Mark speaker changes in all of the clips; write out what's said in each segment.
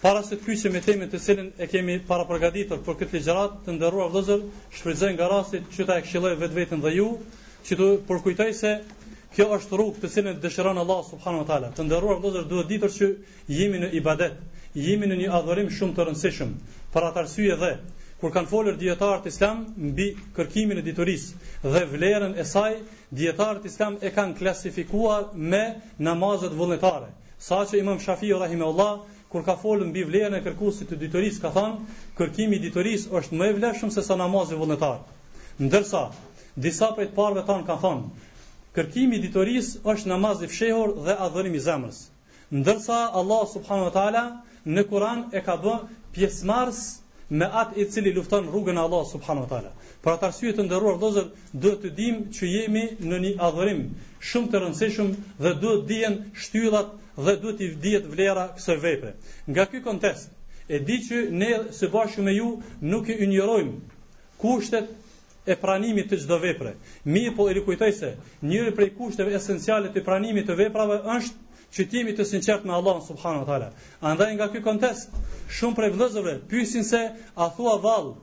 Speaker 1: Para se të kyçemi në temën të cilën e kemi parapërgatitur për këtë ligjëratë, të nderuar vëllezër, shfrytëzoj nga rasti që ta e këshilloj vetveten dhe ju, që të përkujtoj se kjo është rrugë të cilën dëshiron Allah subhanahu wa taala. Të nderuar vëllezër, duhet ditur që jemi në ibadet, jemi në një adhurim shumë të rëndësishëm. Për atë arsye dhe kur kanë folur dietarët islam mbi kërkimin e diturisë dhe vlerën e saj, dietarët islam e kanë klasifikuar me namazet vullnetare. Saqë Imam Shafiu rahimehullah kur ka folur mbi vlerën e kërkuesit të diturisë ka thënë, kërkimi i diturisë është më i vlefshëm se sa namazi vullnetar. Ndërsa, disa prej të parëve tanë kanë thënë, kërkimi i diturisë është namaz i fshehur dhe adhurim i zemrës. Ndërsa, Allahu subhanahu wa taala në Kur'an e ka bë pjesëmarrës me atë i cili lufton rrugën e Allahut subhanahu wa taala. Për atë arsye të nderuar vëllezër, duhet të dimë që jemi në një adhurim shumë të rëndësishëm dhe duhet të dihen shtyllat dhe duhet të dihet vlera e kësaj vepre. Nga ky kontekst, e di që ne së bashku me ju nuk i injorojmë kushtet e pranimit të çdo vepre. Mirëpo e rikujtoj se njëri prej kushteve esenciale të pranimit të veprave është që të jemi të sinqertë me Allahun subhanuhu teala. Andaj nga ky kontekst, shumë prej vëllezërve pyesin se a thua vallë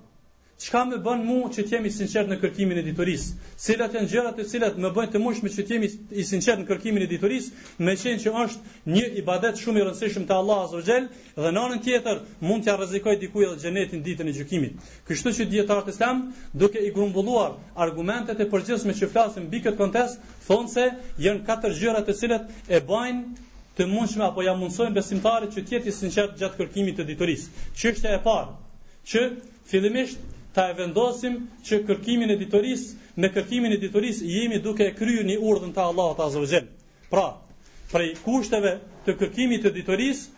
Speaker 1: Çka më bën mua që të jem i sinqertë në kërkimin e diturisë? Cilat janë gjërat të cilat më bëjnë të mundshme që të jem i sinqertë në kërkimin e diturisë, meqenëse është një ibadet shumë i rëndësishëm te Allahu Azza wa Jell, dhe në anën tjetër mund t'ia rrezikojë dikujt edhe xhenetin ditën e gjykimit. Kështu që dietarët islam, duke i grumbulluar argumentet e përgjithshme që flasin mbi këtë kontekst, thonë se janë katër gjëra të cilat e bajnë të mundshme apo ia mundësojnë besimtarit që të jetë i sinqertë gjatë kërkimit të diturisë. Çështja e parë, që fillimisht ta e vendosim që kërkimin e diturisë, me kërkimin e diturisë jemi duke e kryer një urdhën të Allahut azza wa Pra, prej kushteve të kërkimit të diturisë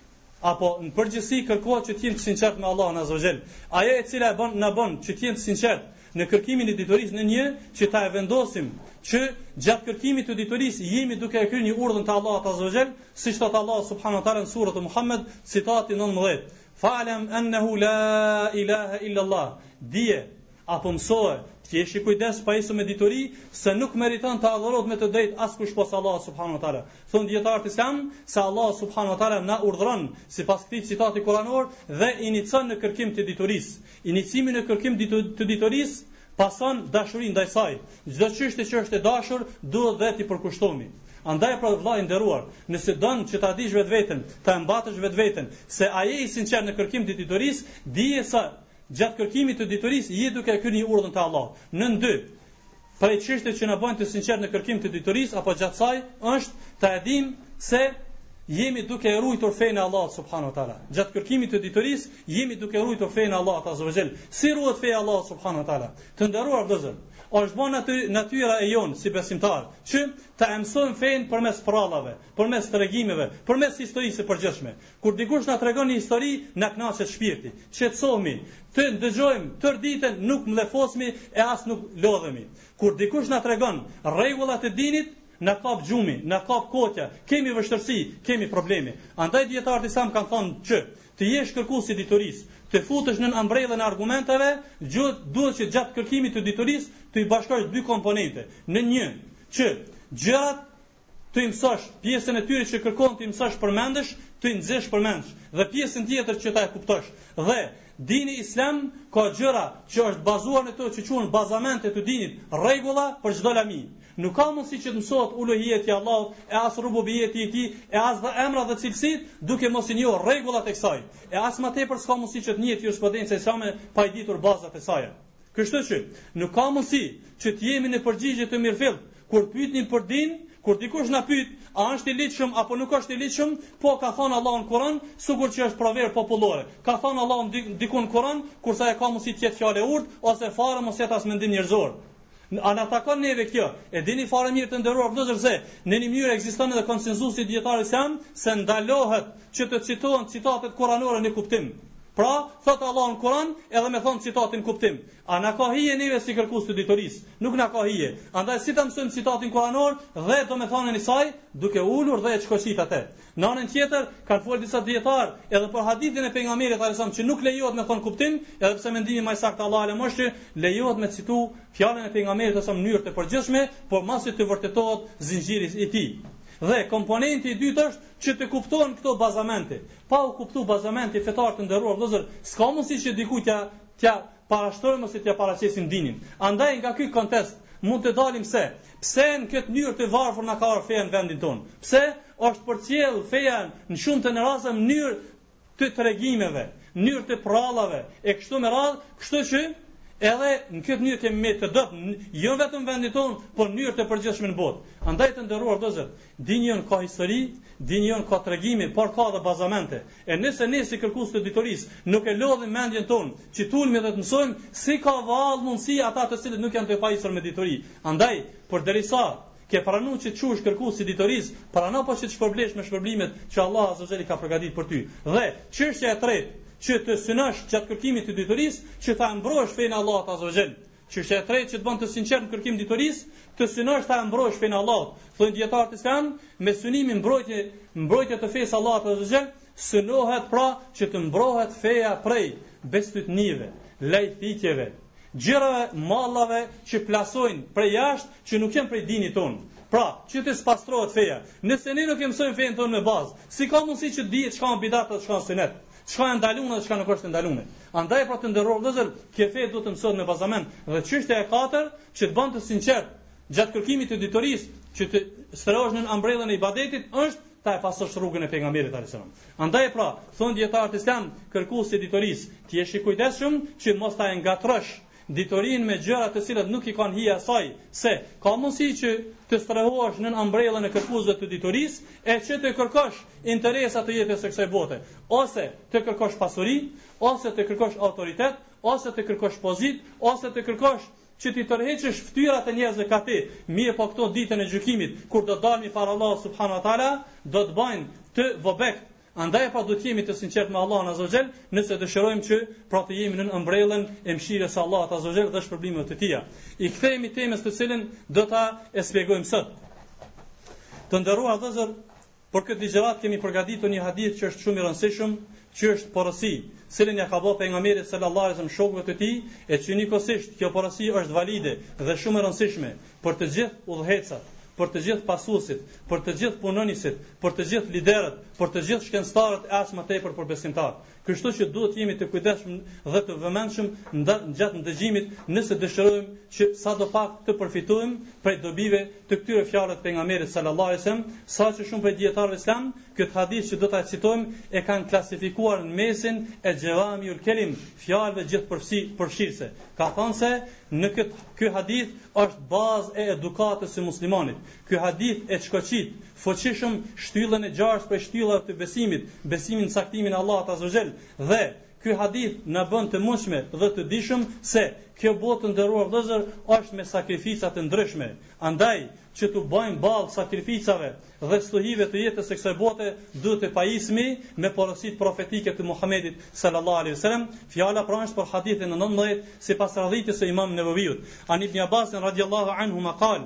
Speaker 1: apo në përgjithësi kërkohet që të jemi të sinqertë me Allahun Azza wa Jell. Ajo e cila e bën na bën që të jemi të sinqertë në kërkimin e diturisë në një që ta e vendosim që gjatë kërkimit të diturisë jemi duke e kryer një urdhën të Allahut Azza wa Jell, siç thotë Allah subhanahu wa taala në surën Muhammed, citati 19. Fa'lam annahu la ilaha illa Allah. Dije Apo mësoje, të jesh i kujdes pajisu me dituri, se nuk meriton të adhurohet me të drejtë askush pos Allahut subhanahu wa taala. Thonë dijetarët islam se Allahu subhanahu wa taala na urdhëron sipas këtij citati kuranor dhe inicon në kërkim të diturisë. Inicimi në kërkim të diturisë pason dashurinë ndaj saj. Çdo çështje që është e dashur duhet dhe t'i përkushtohemi. Andaj pra vëlla i nderuar, nëse don që ta dish vetveten, ta matësh vetveten se a je i sinqertë në kërkim të diturisë, dije sa Gjatë kërkimit të diturisë, je duke e kryer një urdhën të Allahut. Nën dy, prej çështjeve që na bëjnë të sinqertë në kërkim të diturisë apo gjatë saj është ta e dimë se jemi duke e ruajtur fenë e Allahut subhanahu wa taala. Gjatë kërkimit të diturisë jemi duke e ruajtur fenë e Allahut azza wa jall. Si ruhet feja e Allahut subhanahu wa taala? Të nderuar vëllezër, është bërë natyra e jon si besimtar, që ta mësojmë fenë përmes prallave, përmes tregimeve, përmes historisë së përgjithshme. Kur dikush na tregon një histori, na kënaqet shpirti. Qetësohemi. Të dëgjojmë tërë ditën, nuk mllefosemi e as nuk lodhemi. Kur dikush na tregon rregulla të dinit, na kap gjumi, na kap kotja, kemi vështirsi, kemi probleme. Andaj dijetarët islam kanë thënë që të jesh kërkues i diturisë, të futesh nën ambrellën e argumenteve, gjuhet duhet që gjatë kërkimit të diturisë t'i bashkosh dy komponente. Nën një, që gjërat t'i mësosh pjesën e tyre që kërkon t'i mësosh përmendësh, t'i nxësh përmendësh dhe pjesën tjetër që ta e kuptosh. Dhe dini islam ka gjëra që është bazuar në to që quhen bazamente të dinit, rregulla për çdo lami. Nuk ka mundësi që të mësohet uluhijeti i Allahut, e as rububijeti i tij, e as dhe emra dhe cilësit, duke mos i njohur rregullat e kësaj. E as më tepër s'ka mundësi që të njihet jurisprudenca islame pa i ditur bazat e saj. Kështu që, nuk ka mundësi që të jemi në përgjigje të mirëfilltë kur pyetni për din, kur dikush na pyet, a është i ligjshëm apo nuk është i ligjshëm, po ka thënë Allahu në Kur'an, sikur që është proverb popullore. Ka thënë Allahu diku në Kur'an, kurse ajo ka mundësi të jetë fjalë e urtë ose fare mos t'jetë as mendim njerëzor. A na takon neve kjo? E dini fare mirë të nderuar vëllezër se në një mënyrë ekziston edhe konsensus i dijetarëve islam se ndalohet që të citohen citatet kuranore në kuptim. Pra, thot Allah në Kur'an, edhe me thon citatin n'kuptim. A na ka hije neve si kërkues të diturisë? Nuk na ka hije. Andaj si ta mësojmë citatin kuranor dhe domethënien e saj, duke u ulur dhe e shkoqit atë. Në anën tjetër, kanë folur disa dijetarë edhe për hadithin e pejgamberit sallallahu alajhi që nuk lejohet me thon n'kuptim, edhe pse mendimi më i saktë Allah e mështi, lejohet me citu fjalën e pejgamberit në mënyrë të përgjithshme, por masi të vërtetohet zinxhiri i tij. Dhe komponenti i dytë është Që të kuptohen këto bazamente. Pa u kuptu bazamenti fetar të nderuar vëllezër, s'ka mundësi që dikujt t'ja t'ja parashtrojmë ose t'ja paraqesim dinin. Andaj nga ky kontest mund të dalim se pse në këtë mënyrë të varfër na ka ardhur feja në vendin tonë. Pse është përcjell feja në shumtën e rasteve n'mënyrë të tregimeve, n'mënyrë të prallave e kështu me radhë, kështu që edhe në këtë mënyrë kemi metodot, jo vetëm n'vendin ton, por në mënyrë të përgjithshme në botë. Andaj të nderuar vëllezër, dini jon ka histori, dini jon ka tregime, por ka edhe bazamente. E nëse ne si kërkues të diturisë nuk e lodhim mendjen ton, që t'ulmi dhe të mësojmë si ka vallë mundësi ata të cilët nuk janë të pajisur me dituri. Andaj, përderisa Ke pranu që të quhesh kërkues i ditorisë, prano pra që të shpërblesh me shpërblimet që Allahu Azza wa Jalla ka përgatitur për ty. Dhe çështja e tretë, që të synosh gjatë kërkimit të ditorisë, që ta mbrosh fenë Allahut Azza wa Jalla. Çështja e tretë që të bën të sinqertë në kërkim ditorisë, të synosh ta mbrosh fenë Allahut. Thonë dijetarët islam, me synimin mbrojtje, mbrojtje të fesë Allahut Azza wa Jalla, synohet pra që të mbrohet feja prej bestytnive, lajthitjeve, Gjërave, mallave që plasojnë prej jashtë, që nuk janë prej dinit tonë. Pra, që të spastrohet feja. Nëse ne nuk e mësojmë fejën tonë me bazë, si ka mundësi që të dihet çka është bidat apo çka është sunet? Çka është e ndalune dhe çka nuk është e ndalune? Andaj pra të nderuar vëllezër, kjo fe duhet të mësohet me bazament. Dhe çështja e katër, që të bën të sinqertë gjatë kërkimit të ditorisë, që të strehohesh në ambrellën e ibadetit, është ta e pasosh rrugën e pejgamberit alayhis salam. Andaj pra, thonë dijetarët islam, kërkuesi i ditorisë të jesh i kujdesshëm që mos ta ngatrosh ditorinë me gjëra të cilat nuk i kanë hije asaj, se ka mundësi që të strehohesh nën ambrellën e kërkuesve të ditorisë e që të kërkosh interesa të jetës së kësaj bote, ose të kërkosh pasuri, ose të kërkosh autoritet, ose të kërkosh pozitë, ose të kërkosh që t'i tërheqësh ftyrat e njerëzve kah ti, mirëpo këto ditën e gjykimit, kur do dalmi para Allah subhanahu wa ta'la, do të bajnë të vobektë, Andaj pra do të jemi të sinqertë me Allahun Azza Xhel, nëse dëshirojmë që pra të jemi nën ëmbrellën e mëshirës së Allahut Azza Xhel dhe shpërblimeve të tija. I kthehemi temës të cilën do ta e shpjegojmë sot. Të nderuar vëllezër, Për këtë ligjëratë kemi përgatitur një hadith që është shumë i rëndësishëm, që është porosi, të cilën ia ka bo pejgamberi sallallahu alaihi wasallam shokëve të tij, e që njëkohësisht kjo porosi është valide dhe shumë e rëndësishme për të gjithë udhëheqësit, për të gjithë pasuesit, për të gjithë punonjësit, për të gjithë liderët, për të gjithë shkencëtarët e aq më tepër për besimtarët. Kështu që duhet të jemi të kujdesshëm dhe të vëmendshëm gjatë ndëgjimit nëse dëshirojmë që sadopak të përfitojmë prej dobive të këtyre fjalëve të pejgamberit sallallahu alajhi wasallam, saqë shumë prej dijetarëve islam këtë hadith që do ta citojmë e kanë klasifikuar në mesin e xhevamiul kelim, fjalëve gjithëpërfshirëse. Kanë thënë se në këtë ky hadith është bazë e edukatës së muslimanit. Ky hadith e shkoqit fuqishëm shtyllën e gjashtë prej shtyllave të besimit, besimin në caktimin e Allahut azza wa xhel, dhe ky hadith na bën të mundshme dhe të dijshëm se kjo botë të nderuar vëllezër është me sakrifica të ndryshme, andaj që t'u bëjmë ballë sakrificave dhe stuhive të jetës së kësaj bote duhet të pajisemi me porositë profetike të Muhamedit sallallahu alaihi wasallam. Fjala pra është për hadithin e 19 sipas radhitjes së Imam Nevaviut. An ibn Abbas radhiyallahu anhuma qal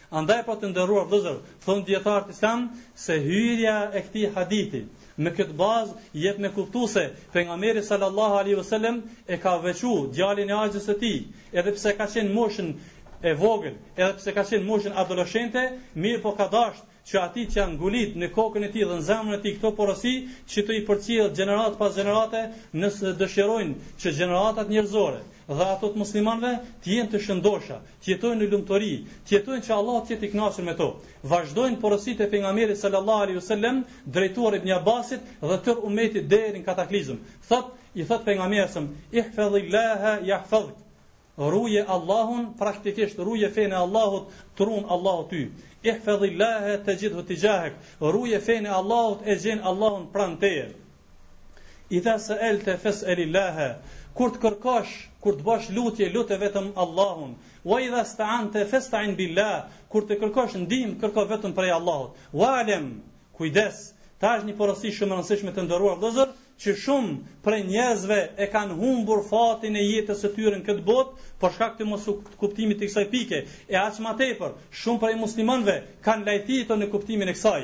Speaker 1: Andaj po të nderuar vëllezër, thonë dijetarët islam se hyrja e këtij hadithi me këtë bazë jep me kuptu se pejgamberi sallallahu alaihi wasallam e ka veçu djalin e axhës së tij, edhe pse ka qenë moshën e vogël, edhe pse ka qenë moshën adoleshente, mirëpo ka dashtë që atij t'ia ngulit në kokën e tij dhe në zemrën e tij këto porosi, që t'i përcjell gjeneratë pas gjenerate, nëse dëshirojnë që gjeneratat njerëzore dhe ato të muslimanëve të jenë të shëndosha, të jetojnë në lumturi, të jetojnë që Allahu të jetë i kënaqur me to. Vazhdojnë porositë e pejgamberit sallallahu alaihi wasallam, drejtuar ibn Abbasit dhe tërë umetit deri në kataklizëm. Thot, i thot pejgamberi, "Ihfadhillaha yahfadhk." Ruje Allahun, praktikisht ruje fenë e Allahut, të run Allahu ty. Ihfadhillaha tajidhu tujahak. Ruje fenë e Allahut e gjen Allahun pranë teje. Idha sa'alta fas'alillaha, kur të kërkosh, kur të bash lutje, lute vetëm Allahun. Wa idha sta'anta fasta'in billah, kur të kërkosh ndihmë, kërko vetëm prej Allahut. Wa alam, kujdes, kjo është një porosi shumë e rëndësishme të nderuar vëllezër, që shumë prej njerëzve e kanë humbur fatin e jetës së tyre në këtë botë për shkak të moskuptimit të kësaj pike. E aq më tepër, shumë prej muslimanëve kanë lajthitur në kuptimin e kësaj.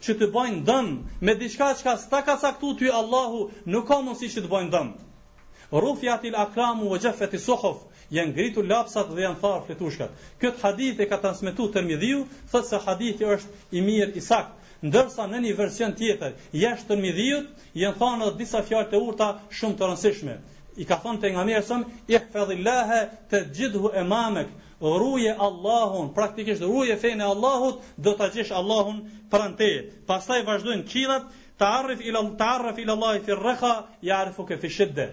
Speaker 1: që të bajnë dëm me diçka çka s'ta ka caktu ty Allahu, nuk ka mundësi që të bajnë dëm. Rufiatil aklamu wa jaffati suhuf, janë ngritur lapsat dhe janë tharë fletushkat. Këtë hadith e ka transmetu Tirmidhiu, thotë se hadithi është i mirë i saktë. Ndërsa në një version tjetër, jashtë Tirmidhiut, janë thanë dhe disa fjalë të urta shumë të rëndësishme. I ka thënë pejgamberi sa ihfadhillaha tajidhu amamak, Ruje Allahun, praktikisht ruje fenë e Allahut, do ta gjesh Allahun pranë teje. Pastaj vazhdojnë këshillat, ta'arraf ila Allahi fi rrakha ya'rifuka fi shidda.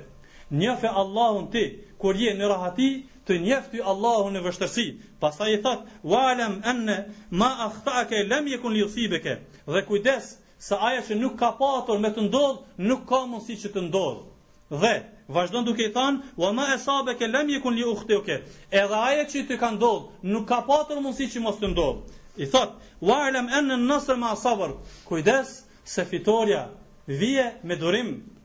Speaker 1: Njofe Allahun ti kur je në rahati, të njef ty Allahun në vështërsi. Pastaj i thot: "Wa'lam anna ma akhta'aka lam yakun li yusibaka." Dhe kujdes se ajo që nuk ka patur me të ndodh, nuk ka mundësi që të ndodh. Dhe vazhdon duke i thanë, "Wa ma asabaka lam yakun li yukhti'aka." Edhe ajo që të ka ndodh, nuk ka patur mundësi që mos të ndodh. I thot, "Wa alam an an-nasr ma'a sabr." Kujdes se fitorja vije me durim.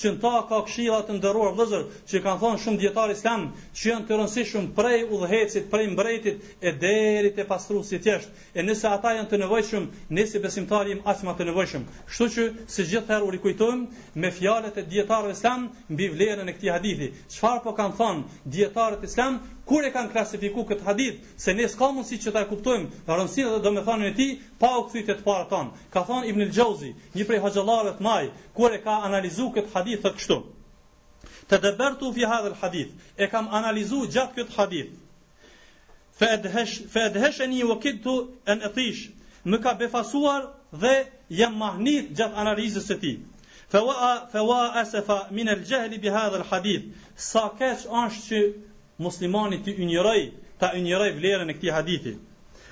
Speaker 1: që në të ka këshilla të nderuar vëllezër që kanë thënë shumë dietar islam që janë të rëndësishëm prej udhëheqësit prej mbretit e deri te pastruesi i thjeshtë e nëse ata janë të nevojshëm ne si besimtar jemi aq më të nevojshëm kështu që si gjithherë u rikujtojmë me fjalët e dietarëve islam mbi vlerën e këtij hadithi çfarë po kanë thënë dietarët islam kur e kanë klasifiku këtë hadith se ne s'ka mundësi që ta kuptojmë rëndësinë dhe domethënien e tij pa u kthyer te të parët tonë ka thënë ibn al-jauzi Një prej hoxhallarëve të mëdhaj, kur e ka analizu këtë hadith, thotë kështu. Tedebbertu fi hadhel hadith, e kam analizu gjatë këtë hadith. Fe edhesheni ve kidtu en etish, më ka befasuar dhe jam mahnit gjatë analizës së tij. Fe wa, fe wa asefa min el gjehli bi hadhel hadith, sa keq është që muslimani ta injoroj ta injoroj vlerën e këtij hadithi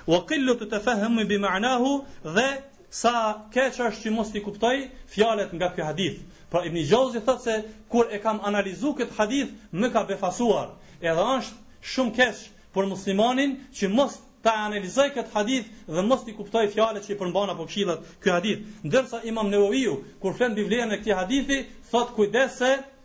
Speaker 1: wa qilletit tefehhumi li ma'nahu dhe sa keq është që mos t'i kuptoj fjalët nga ky hadith. Pra Ibn Jauzi thotë se kur e kam analizuar këtë hadith më ka befasuar. Edhe është shumë keq për muslimanin që mos ta analizoj këtë hadith dhe mos t'i kuptoj fjalët që i përmban apo këshillat ky hadith. Ndërsa Imam Newawiu kur flet mbi vlerën e këtij hadithi thotë kujdes se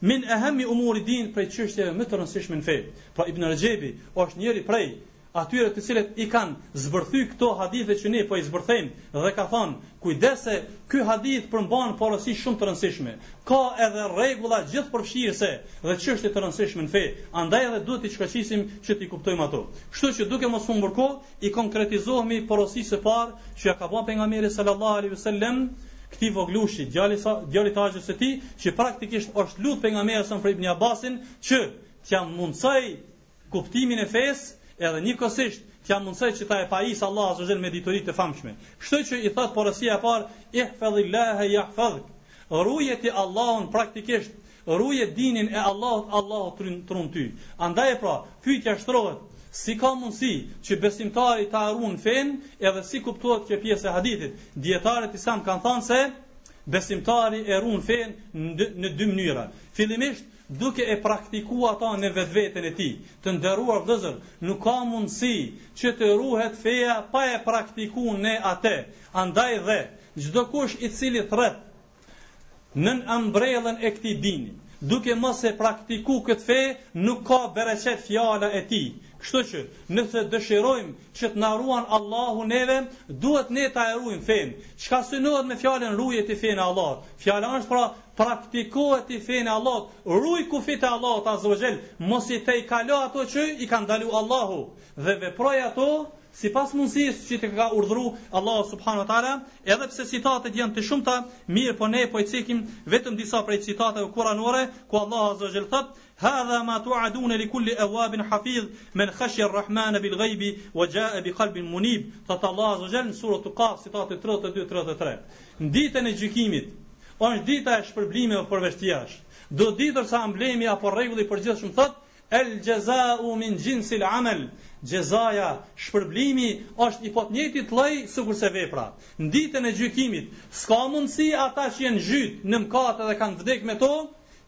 Speaker 1: Min ehemmi umuri din prej çështjeve më të rëndësishme në fe. Pra Ibn Rexhebi është njëri prej atyre të cilët i kanë zbërthy këto hadithe që ne po i zbërthejmë dhe ka thonë kujdes se ky hadith përmban porosi shumë të rëndësishme ka edhe rregulla gjithëpërfshirëse dhe çështje të rëndësishme në fe andaj edhe duhet t'i shkoqisim që t'i kuptojmë ato kështu që duke mos humbur kohë i konkretizohemi porosisë së parë që ja ka ban pejgamberi sallallahu alaihi wasallam këtij voglushi, djali djalit të axhës së tij, që praktikisht është lut pejgamberi sa për Ibn Abbasin që t'ja mundësoj kuptimin e fesë edhe njëkohësisht t'ja mundësoj që ta e pajis Allahu azza wa xhel me dituri të famshme. Kështu që i thotë porosia e parë ihfazillaha yahfazuk. Ruje ti Allahun praktikisht Ruje dinin e Allahut, Allahu të run ty. Andaj pra, pyetja shtrohet, si ka mundësi që besimtari ta e run fenë, edhe si kuptohet kjo pjesë e hadithit? Dijetarët islam kanë thanë se besimtari e run fenë në dy mënyra. Fillimisht duke e praktiku ata në vetveten e tij. Të nderuar vëllezër, nuk ka mundësi që të ruhet feja pa e praktiku ne atë. Andaj dhe çdokush i cili thërret nën ambrellën e këtij dini, duke mos e praktiku këtë fe, nuk ka bereqet fjala e tij. Kështu që, nëse dëshirojmë që të na ruan Allahu neve, duhet ne ta e rujmë fenë. Çka synohet me fjalën ruje ti fenë e Allahut? Fjala është pra praktikoje ti fenë e Allahut, ruj kufijt e Allahut azza wa jall, mos i tejkalo ato që i ka ndalu Allahu dhe veproji ato sipas mundësisë që të ka urdhëru Allahu subhanu wa ta'ala, edhe pse citatet janë të shumta, mirëpo ne po i cekim vetëm disa prej citateve kuranore, ku Allahu azza wa jall thotë, Hadha ma tu'adun li kulli awabin hafiz men khashi ar-rahman bil ghaibi wa jaa bi qalbin munib. Thotë Allahu azza wa jall në surën Qaf citate 32-33. Në ditën e gjykimit është dita e shpërblimeve për veshtiash. Do ditur se amblemi apo rregulli i përgjithshëm thotë El xhezau min xhinsil amel, xhezaja, shpërblimi, është i po të njëjtit lloj sikurse vepra. Në Ditën e Gjykimit, s'ka mundësi ata që janë zhytë në mkate dhe kanë vdek me to,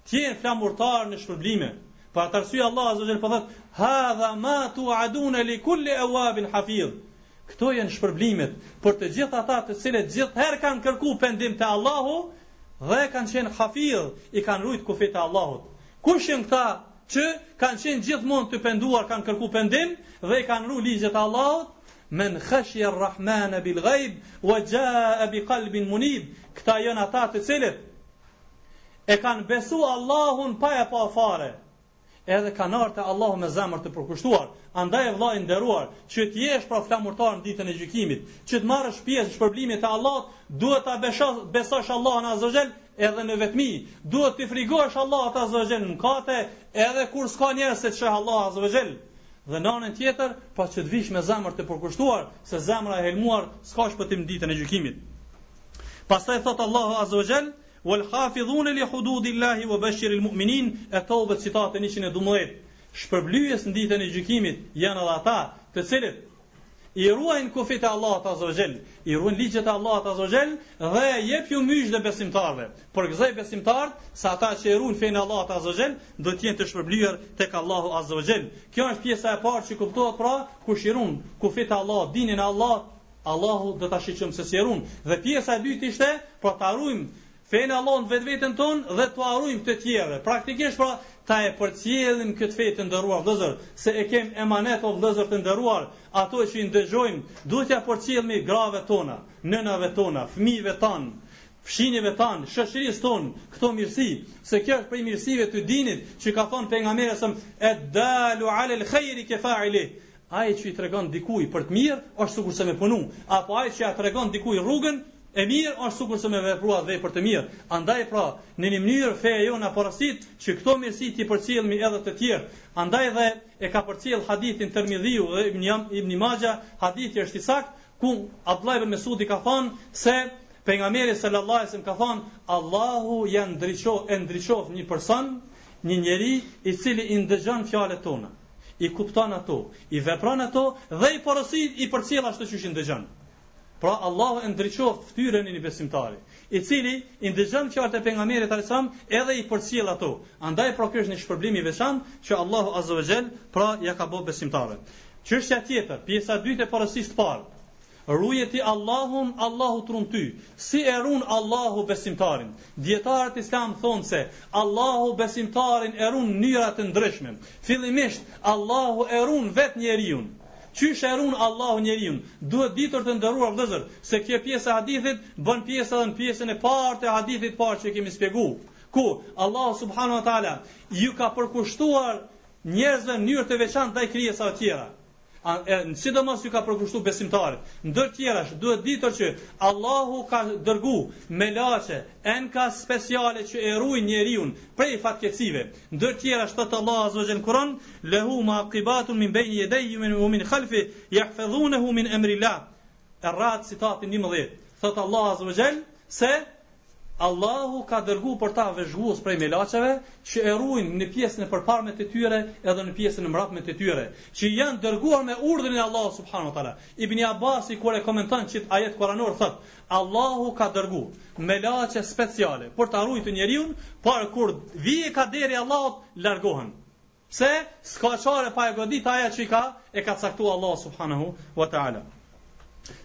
Speaker 1: të jenë flamurtarë në shpërblime. Për atë arsye Allahu azza wa jall po thotë: "Hadha ma tu'aduna li kulli awabin hafidh." Këto janë shpërblimet për të gjithë ata të cilët gjithherë kanë kërku pendim te Allahu dhe kanë qenë hafidh, i kanë rujt kufit e Allahut. Kush janë këta që kanë qenë gjithmonë të penduar, kanë kërku pendim dhe i kanë ru ligjet e Allahut? Men khashya ar-Rahman bil ghaib wa jaa bi qalbin munib. Këta janë ata të cilët e kanë besu Allahun pa e pa fare. Edhe kanë ardh te Allahu me zemër të përkushtuar. Andaj vëllai i nderuar, që të jesh pra flamurtar në ditën e gjykimit, që të marrësh pjesë në shpërblimin e Allahut, duhet ta besosh Allahun azza edhe në vetmi, duhet t'i frigohesh Allahut azza wa jall në mkate, edhe kur s'ka njerëz se të sheh Allahu azza wa jall. Dhe në anën tjetër, pa që të vish me zemër të përkushtuar, se zemra e helmuar s'ka shpëtim në ditën e gjykimit. Pastaj thotë Allahu azza wa jall, "Wal hafizun li hududillahi wa bashiril mu'minin", Et-Teube, citati 112. Shpërblyes në ditën e gjykimit janë edhe ata, të cilët i ruajnë kufit e Allahut azza wa jall, i ruajnë ligjet e Allahut azza wa jall dhe jepju myzhde besimtarëve. Përgëzoji besimtarët se ata që i ruajnë fenë e Allahut azza wa jall do të jenë të shpërblyer tek Allahu azza wa jall. Kjo është pjesa e parë që kuptohet pra kush i ruan kufit e Allahut, dinin e Allahut, Allahu do ta shiqojmë se si e ruan. Dhe pjesa e dytë ishte pra ta ruajmë fenë e Allahut në vetveten tonë dhe t'ua rujmë të tjerëve. Praktikisht pra, ta e përcjellim këtë fe, të nderuar vëllezër, se e kem emanet o vëllezër të nderuar, ato që i ndëgjojmë, duhet t'ia përcjellmi grave tona, nënave tona, fëmijve tanë, fqinjëve tanë, shoqërisë tonë, këto mirësi, se kjo është prej mirësive të dinit, që ka thonë pejgamberi sa ed dalu alel khairi kefa'ili, Ai që i tregon dikujt për të mirë është sukurse me punu, apo ai që ja tregon dikujt rrugën e mirë është sukurse me vepru atë vepër të mirë. Andaj pra, në një mënyrë feja jonë na porosit që këto mirësi t'i përcjellmi edhe te tjerët. Andaj dhe e ka përcjellë hadithin Tirmidhiu dhe Ibn Maxha, hadithi është i saktë, ku Abdullah ibn Mesudi ka thonë se pejgamberi sallallahu alajhi wasallam ka thonë Allahu ja ndriço e ndriçoft një person, një njeri, i cili i ndëgjon fjalët tona. i kupton ato, i vepron ato dhe i porosit i përcjell ashtu siç i ndëgjon. Pra Allahu e ndriçoft fytyrën e një besimtari, i cili i ndëgjon fjalët e pejgamberit alejhi selam edhe i përcjell ato. Andaj pra ky është një shpërblim i veçantë që Allahu azza wa jall pra ja ka bo besimtarëve. Çështja tjetër, pjesa e dytë e porosisë të parë. Ruje ti Allahun, Allahu t'run ty. Si e runë Allahu besimtarin? Dijetarët islam thonë se Allahu besimtarin e runë n'mënyra të ndryshme. Fillimisht, Allahu e runë vetë njeriun. Qysh e runë Allahu njeriun? Duhet ditur të nderuar vllezër, se kjo pjesë e hadithit bën pjesë edhe në pjesën e parë të hadithit parë që kemi spjegu. Ku Allahu subhanahu wa ta'ala ju ka përkushtuar njerëzve n'mënyrë të veçantë ndaj krijesave tjera. A, e, sidomos ju ka përkushtu besimtarit. Ndër tjerash, duhet ditur që Allahu ka dërgu melaqe enkas speciale që e rujnë njeriun prej fatkeqësive. Ndër tjerash, thotë Allahu azze ve xhel n'Kuran, lehu muakibatun min bejni jedejhi u min, min khalfihi, jahfedhunehu min emrilah. Err-Rad citati njëmbëdhjetë, thotë Allahu azze ve xhel, se Allahu ka dërgu për ta vëzhgues prej melaqeve, që e ruajnë në pjesën e përparme të tyre edhe në pjesën e mbrapme të tyre, që janë dërguar me urdhrin e Allahut subhanahu wa taala. Ibni Abasi kur e komenton qit ajet kuranor thotë, Allahu ka dërgu melaqe speciale për ta ruajtur njeriun, por kur vjen kaderi i Allahut largohen. Se s'ka çare pa e godit ajo që i ka e ka caktu Allahu subhanahu wa ta'ala.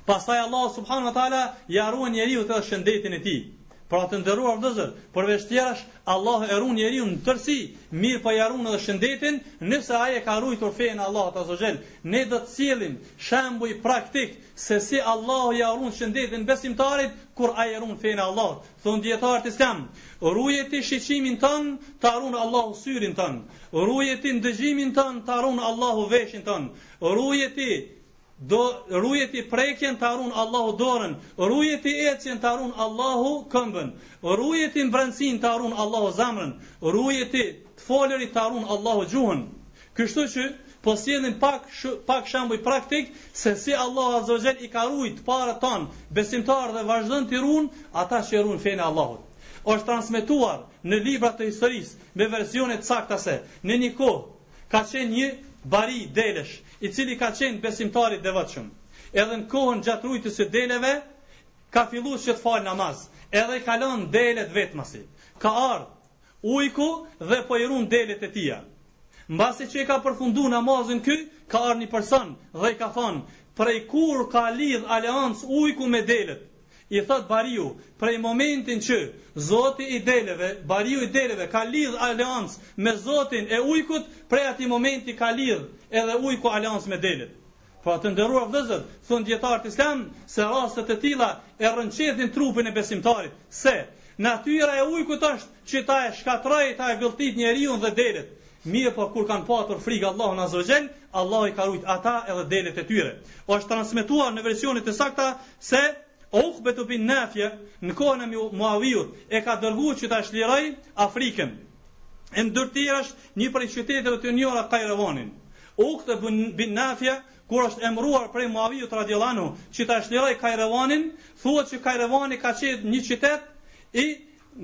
Speaker 1: Pastaj Allah subhanahu wa ta'ala ja ruan njeriut edhe shëndetin e tij. Pra të nderuar vllezër, përveç tjerash, Allahu e run njeriun në tërsi, mirëpo ja ruan edhe shëndetin, nëse ai e ka rujtur fenë e Allahut azze ve xhel. Ne do të sjellim shembuj praktik se si Allahu ja run shëndetin besimtarit, kur ai e run fenë e Allahut. Thonë dijetarët islam, ruje ti shiqimin tënd, ta run Allahu syrin tënd, ruje ti ndëgjimin tënd, ta run Allahu veshin tënd, ruje ti do ruje ti prekjen ta run Allahu dorën, ruje ti ecjen ta run Allahu këmbën, ruje ti mbrendësinë ta run Allahu zemrën, ruje ti të folurit ta run Allahu gjuhën, Kështu që po sjellim pak pak shembuj praktik se si Allahu Azza wa Jall i ka rujt parët tan besimtarë dhe vazhdon t'i run ata që e run fenë e Allahut. Është transmetuar në libra të historisë me versione të sakta se në një kohë ka qenë një bari delesh, i cili ka qenë besimtar i devotshëm. Edhe në kohën gjatë rujtjes së deleve ka filluar që të fal namaz, edhe ka lon delet vetmasi. Ka ardh ujku dhe po i run delet e tija. Mbasi që e ka përfundu namazin ky, ka ardh një person dhe i ka thonë, prej kur ka lidh aleancë ujku me delet? I thot bariu, prej momentit që Zoti i deleve, bariu i deleve ka lidh aleancë me Zotin e ujkut, prej atij momenti ka lidh edhe ujku aleancë me delet. Pra të nderuar vëllezër, thonë dijetarët islam se raste të tilla e rrënqethin trupin e besimtarit, se natyra e ujkut është që ta e shkatërrojë, ta e gëlltitë njeriun dhe delet. Mirëpo kur kanë patur frikë Allahun Azza wa Jall, Allahu i ka rujt ata edhe delet e tyre. Është transmetuar në versione të sakta se Ukbetu bin Nafie në kohën e Muaviut e ka dërgu që ta çlirojë Afrikën. E ndër të tjerash një prej qyteteve të njohura Kajrevanin. Ukbe bin Nafia, kur është emëruar prej Muaviut radiallahu anhu, që ta çlirojë Kajrevanin, thuhet që Kajrevani ka qenë një qytet i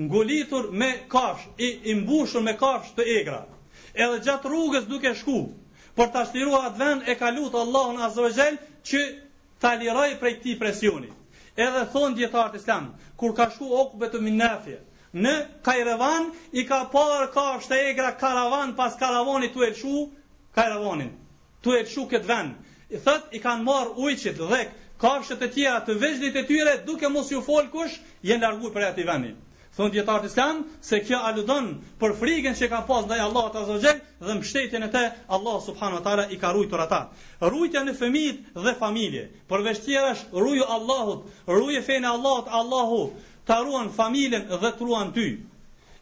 Speaker 1: ngulitur me kafshë, i, i mbushur me kafshë të egra. Edhe gjatë rrugës duke shku, për ta çliru atë vend e ka lut Allahun azza wa jall që ta lirojë prej këtij presioni. Edhe thonë dijetarët islam, kur ka shku Ukbetu bin Nafia, Në Kajrevan i ka parë kafshët e egra karavan pas karavani tu e lëshu Kajrevanin. Tu e lëshu këtë vend. E thotë i kanë marrë ujqit dhe kafshët e tjera të vegjlit e tyre duke mos ju fol kush janë largu prej atij vendi. Thonë dijetarët islam se kjo aludon për frikën që kanë pas ndaj Allahut azze ue xhel dhe mbështetjen e tyre Allah subhanahu wa taala i ka ruajtur ata. Rujtja në fëmijët dhe familjen. Përveç tjerash ruju Allahut, ruje fenë e Allahut, Allahu Ta ruan familjen dhe të ruan ty.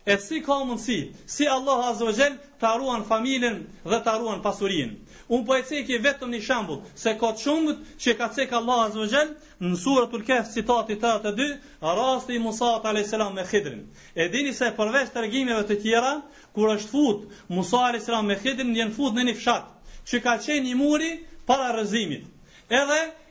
Speaker 1: E si ka mundësi, si Allah Azze ue Xhel, ta ruan familjen dhe ta ruan pasurinë. Unë po e ceki vetëm një shambull, se ka të shumtë që ka cek Allah Azze ue Xhel, në suretul Kehf citati 82, rasti i Musat a.s. me Hidrin. E dini se përveç tregimeve të tjera, kur është fut, Musa a.s. me Hidrin, janë fut në një fshat, që ka qenë një muri para rrëzimit. Edhe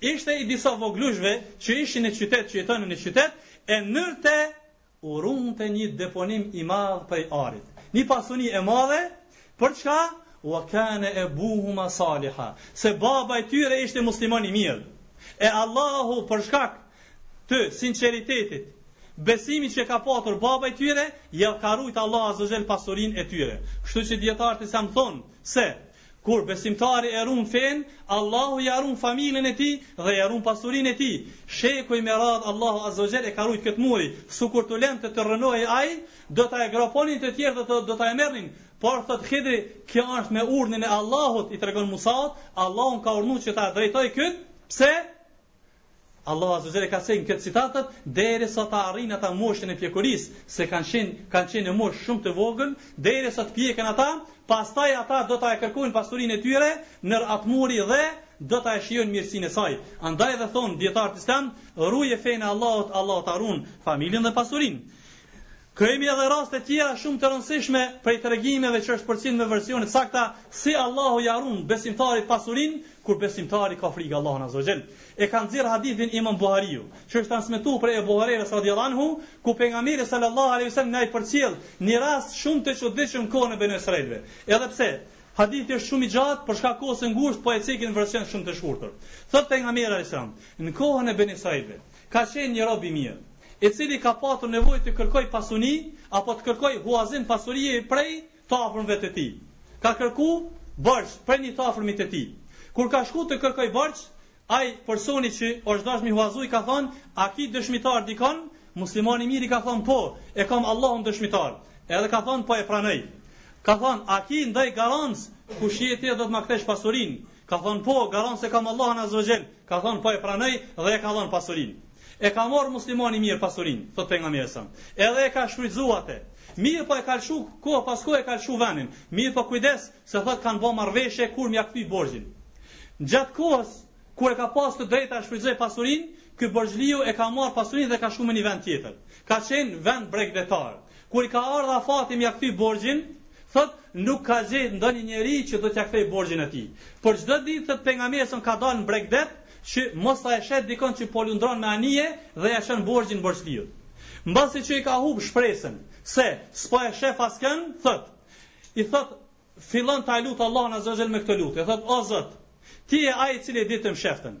Speaker 1: ishte i disa voglushve që ishin në qytet, që jetonin në qytet, e nër te u runte një deponim i madh prej arit. Një pasuri e madhe, për çka? Wa kane ebuhuma saliha. Se baba i tyre ishte muslimon i mirë. E Allahu për shkak të sinceritetit, besimit që ka patur baba i tyre, ja ka rujt Allah azze ue xhel pasurinë e tyre. Kështu që dijetarët islam thonë, se Kur besimtari e runë fenë, Allahu ja runë familjen e tij dhe ja runë pasurinë e tij. Shekuj me radhë Allahu Azza wa Jall e ka rujt këtë muri, sikur t'u lente të rrënohej ai, do ta e groponin të tjerë dhe do ta e merrnin. Por thotë Hidri, kjo është me urdhrin e Allahut, i tregon Musait, Allahu më ka urdhnu që ta drejtoj këtë. Pse? Allahu azze xhele ka thënë këtë citat derisa ta arrijnë ata moshën e pjekurisë, se kanë qenë kanë qenë në moshë shumë të vogël, derisa të pjeken ata, pastaj ata do ta e kërkojnë pasurinë e tyre nër at muri dhe do ta shijojnë mirësinë e saj. Andaj edhe thonë dijetarët islam, ruje fenë e Allahut, Allahu ta ruan familjen dhe pasurinë. Kemi edhe raste tjera shumë të rëndësishme prej tregimeve që është përcjellë me versione të sakta si Allahu ia ruan besimtarit pasurinë kur besimtari ka frikë Allahun azza xhel. E ka nxjerr hadithin Imam Buhariu, që është transmetuar prej Abu Hurairës radhiyallahu anhu, ku pejgamberi sallallahu alaihi wasallam na i përcjell një rast shumë të çuditshëm kohën e Beni Israilëve. Edhe pse Hadithi është shumë i gjatë, për shkak kohës së ngushtë, po e cekim në version shumë të shkurtër. Thot pejgamberi sallallahu alaihi wasallam, në kohën e Beni Israilëve, Ka qenë një rob i mirë, i cili ka patur nevojë të kërkojë pasuni apo të kërkojë huazim pasurie prej të afërmve të tij. Ka kërku borxh prej një të afërmit të tij. Kur ka shku të kërkojë borxh, ai personi që është dashtë me i huazu i ka thonë, A ki dëshmitar dikon? Muslimani i mirë i ka thonë, Po, e kam Allahun dëshmitar. Edhe ka thonë, Po e pranoj. Ka thonë, A ki ndaj garancë, ku je ti dhe do të ma kthesh pasurinë? Ka thonë po, garancë kam Allahun azza ve xhel, ka thonë po e pranoj dhe e ka dhonë pasurin. E ka marrë muslimani i mirë pasurin, thot pejgamberi alejhi selam. Edhe e ka shfrytzu atë. Mirëpo e ka lëshu, ku a pasko e ka lëshu venin. Mirëpo kujdes, se thot kanë bo marrveshje kur m'ja kthy borxhin. Gjatë kohës, kur e ka pas të drejtë ta shfrytëzojë pasurin, ky borxhliu e ka marrë pasurin dhe ka shku në një vend tjetër. Ka qenë vend bregdetar. Kur i ka ardh afati m'ja kthy borxhin, thot nuk ka gje ndonjë njeri që do t'ja kthejë borxhin e tij. Por çdo ditë thot pejgamberi alejhi selam ka dalë në bregdet që mos ta sheh dikon që po lundron me anije dhe ja çon borxhin borxhliut. Mbasi që i ka humb shpresën se s'po e shef askënd, thot i thot fillon ta lut Allahun azza wa jall me këtë lutje, thot o Zot, ti je ai i cili e di të msheftën.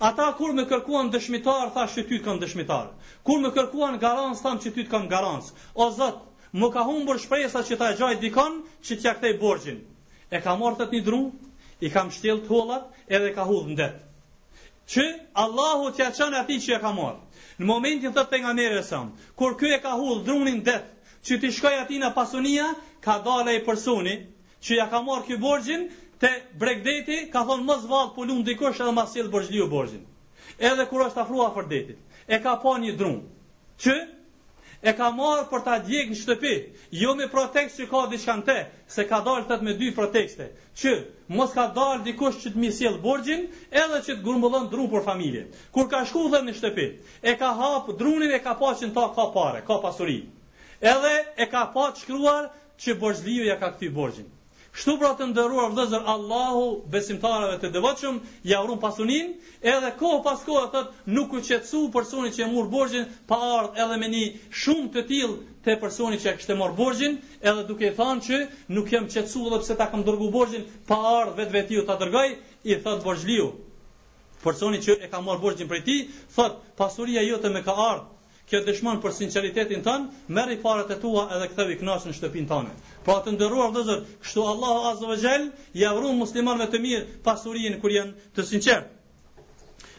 Speaker 1: Ata kur më kërkuan dëshmitar, thashë që ty të kam dëshmitar. Kur më kërkuan garancë, thashë që ty të kam garancë. O Zot, më ka humbur shpresa që ta gjaj dikon që t'ja kthej borxhin. E ka marrë thot një dru, i ka mshtjell të hollat edhe e ka hudh n'det. Që Allahu t'ja çon atij që e ka marrë. Në momentin thot pejgamberi sa, kur ky e ka hudh drunin n'det, Që t'i shkojë atina pasunia, ka dalë ai personi që ja ka marr ky borxhin te bregdeti, ka thon mos vall po lun dikush edhe ma sjell borxhliu borxhin. Edhe kur është afruar afër detit, e ka pa një dru. Që e ka marr për ta djeg në shtëpi, jo me protekst që ka diçka n'te, se ka dalë thot me dy protekste. Që, mos ka dalë dikush që të m'i sjellë borxhin, edhe që të grumbullon dru për familje. Kur ka shku thot në shtëpi, e ka hapë drunin e ka pa që në ta ka pare, ka pasuri. Edhe e ka pa të shkruar që borxhliu ja ka kthy borxhin. Kështu pra të nderuar vllazër Allahu besimtarëve të devotshëm, jau run pasunin, edhe kohë pas kohë e thot nuk u qetsu personi që e mur borxhin pa ardhë edhe me një shumë të tillë te personi që e kishte marr borxhin, edhe duke i thënë që nuk jam qetësuar edhe pse ta kam dërguar borxhin, pa ardh vetë e ta dërgoj, i thot borxhliu. Personi që e ka marr borxhin prej tij, thot pasuria jote më ka ardh. Kjo dëshmon për sinqeritetin tën, merri parat e tua edhe ktheu i kënaqur në shtëpinë tënde. Pra të nderuar vëllezër, kështu Allahu Azza wa Jall ia run muslimanëve të mirë pasurinë kur janë të sinqertë.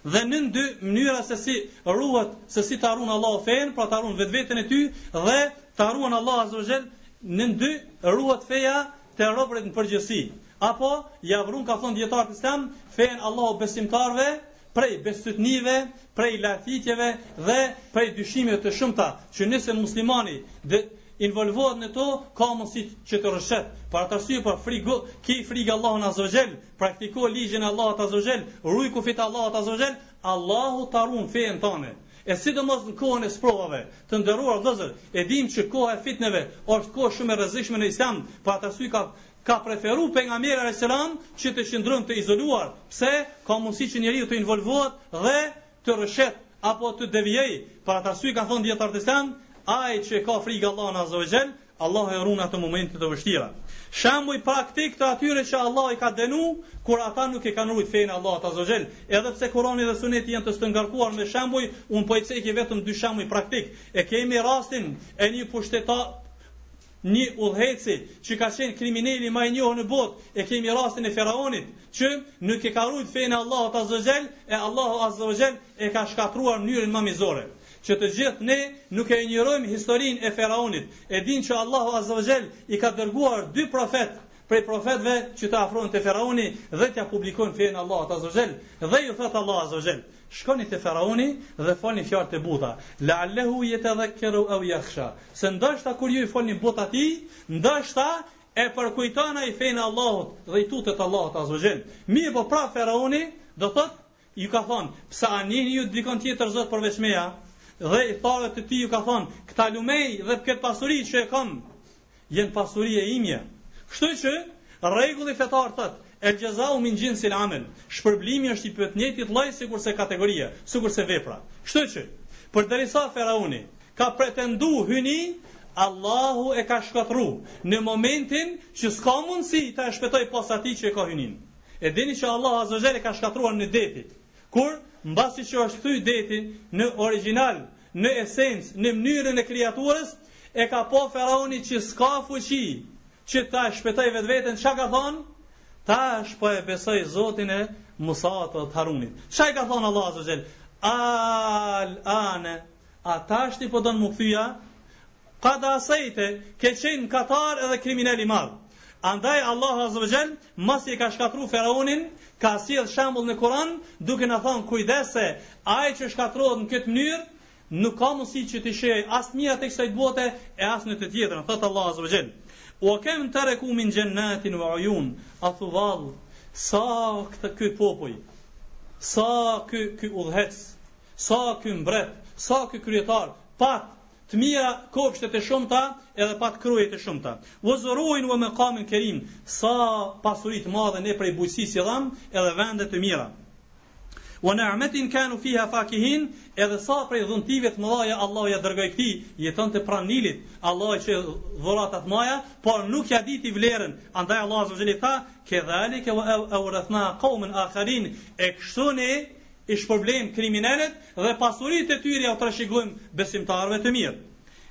Speaker 1: Dhe nën dy mënyra se si ruhet, se si ta ruan Allahu fen, pra ta ruan vetveten e tij dhe ta ruan Allahu azza wa jall nën dy ruhet feja te robërit në përgjithësi. Apo ja run ka thon dijetarët islam fen Allahu besimtarve prej besytnive, prej lathitjeve dhe prej dyshimeve të shumta, që nëse muslimani dhe involvohet në to, ka mundësi që të rrëshqet. Për atë arsye pra, kij frikë, kij frikë Allahun Azza wa Jall, Praktiko ligjin e Allahut Azza wa Jall, ruaj kufit e Allahut Azza wa Jall, Allahu ta ruan fen tane. E sidomos në kohën e sprovave, të nderuar vëllezër, e dimë që koha e fitneve është kohë shumë e rrezikshme në Islam, për atë arsye ka ka preferu Pejgamberi alejhi selam që të qëndron të izoluar, pse ka mundësi që njeriu të involvohet dhe të rrëshqet apo të devijojë, për atë arsye ka thonë dijetarët islam, ai që e ka frikë Allahun Azza wa Jall, Allahu e run në ato momente të vështira. Shembuj praktik të atyre që Allahu i ka dënu, kur ata nuk e kanë rujt fenë e Allahut Azza wa Jall. Edhe pse Kurani dhe Suneti janë të stërngarkuar me shembuj, unë po i ceki vetëm dy shembuj praktik. E kemi rastin e një pushtetari, një udhëheqësi që ka qenë krimineli ma i njohur në bot, e kemi rastin e Feraunit, që nuk e ka rujt fenë e Allahut Azza wa Jall, e Allahu Azza wa Jall e ka shkatërruar në mënyrën ma mizore. që të gjithë ne nuk e injorojmë historinë e Feraunit, e dinë që Allahu Azza wa Jell i ka dërguar dy profetë prej profetëve që të afrohen te Ferauni dhe t'ia publikojnë fenë e Allahut Azza wa Jell. Dhe ju thot Allahu Azza wa Jell, shkoni te Ferauni dhe folni fjalë të buta. La'allahu yatadhakkaru aw yakhsha. Se ndoshta kur ju i folni butë atij, ndoshta e përkujton ai fenë e Allahut dhe i tutet Allahut Azza wa Jell. Mirëpo pra Ferauni do thot Ju ka thonë, pse a njihni ju dikënd tjetër zot përveç meja? Dhe ithtarëve të tij ju ka thonë, këta lumenj dhe po këtë pasuri që e kam, janë pasuri e imja. Kështu që, rregulli fetar thotë, el xhezau min xhinsil amel, shpërblimi është i po të njëjtit lloj sikurse kategoria, sikurse vepra. Kështu që, përderisa Ferauni, ka pretendu hyni, Allahu e ka shkatërru në momentin që s'ka mundësi ta e shpetoj pos atij që e ka hyninë. E dini që Allahu Azza wa Jall e ka shkatërruar në deti. Kur mbasi që është thy deti në origjinal, në esencë, në mënyrën e krijaturës, e ka pa Ferauni që s'ka fuqi, që ta shpëtoj vetveten, ça ka thonë? Tash po e besoj zotin e Musat dhe Harunit. Ça i ka thonë Allahu Azza wa Jall? Al'ane, a tash ti po don m'u kthy a? Qadasejte, ka qenë katil edhe kriminel i madh. Andaj Allahu Azza wa Jall, masi e ka shkatru Faraonin, ka sjell shembull në Kur'an, duke na thënë kujdes se, ai që shkatrohet në këtë mënyrë, nuk ka mundësi që t'i shijë as të mirat e kësaj bote e as në tjetrën, thot Allahu Azza wa Jall. Wa kam taraku min jannatin wa uyun, a thu vallë sa këtë ky popull, sa ky ky udhëheqës, sa ky mbret, sa ky kryetar, pat Të mira kopshte të shumta edhe pat kroje të shumta. Wa zuruin wa maqamin karim, sa pasuri të madhe ne prej bujqësisë i dhamë edhe vende të mira. Wa na'matin kanu fiha fakihin, edhe sa prej dhuntive të mëdha Allahu ja dërgoi këtij, jetonte pranë Nilit, Allahu i çoi dhurata të mëdha, por nuk ja diti vlerën. Andaj Allahu azza wa jalla tha, "Kedhalika wa awrathna qauman akharin", e kështu ne I shpërblejmë kriminelët dhe pasuritë e tyre jau trashëgojmë besimtarëve të mirë.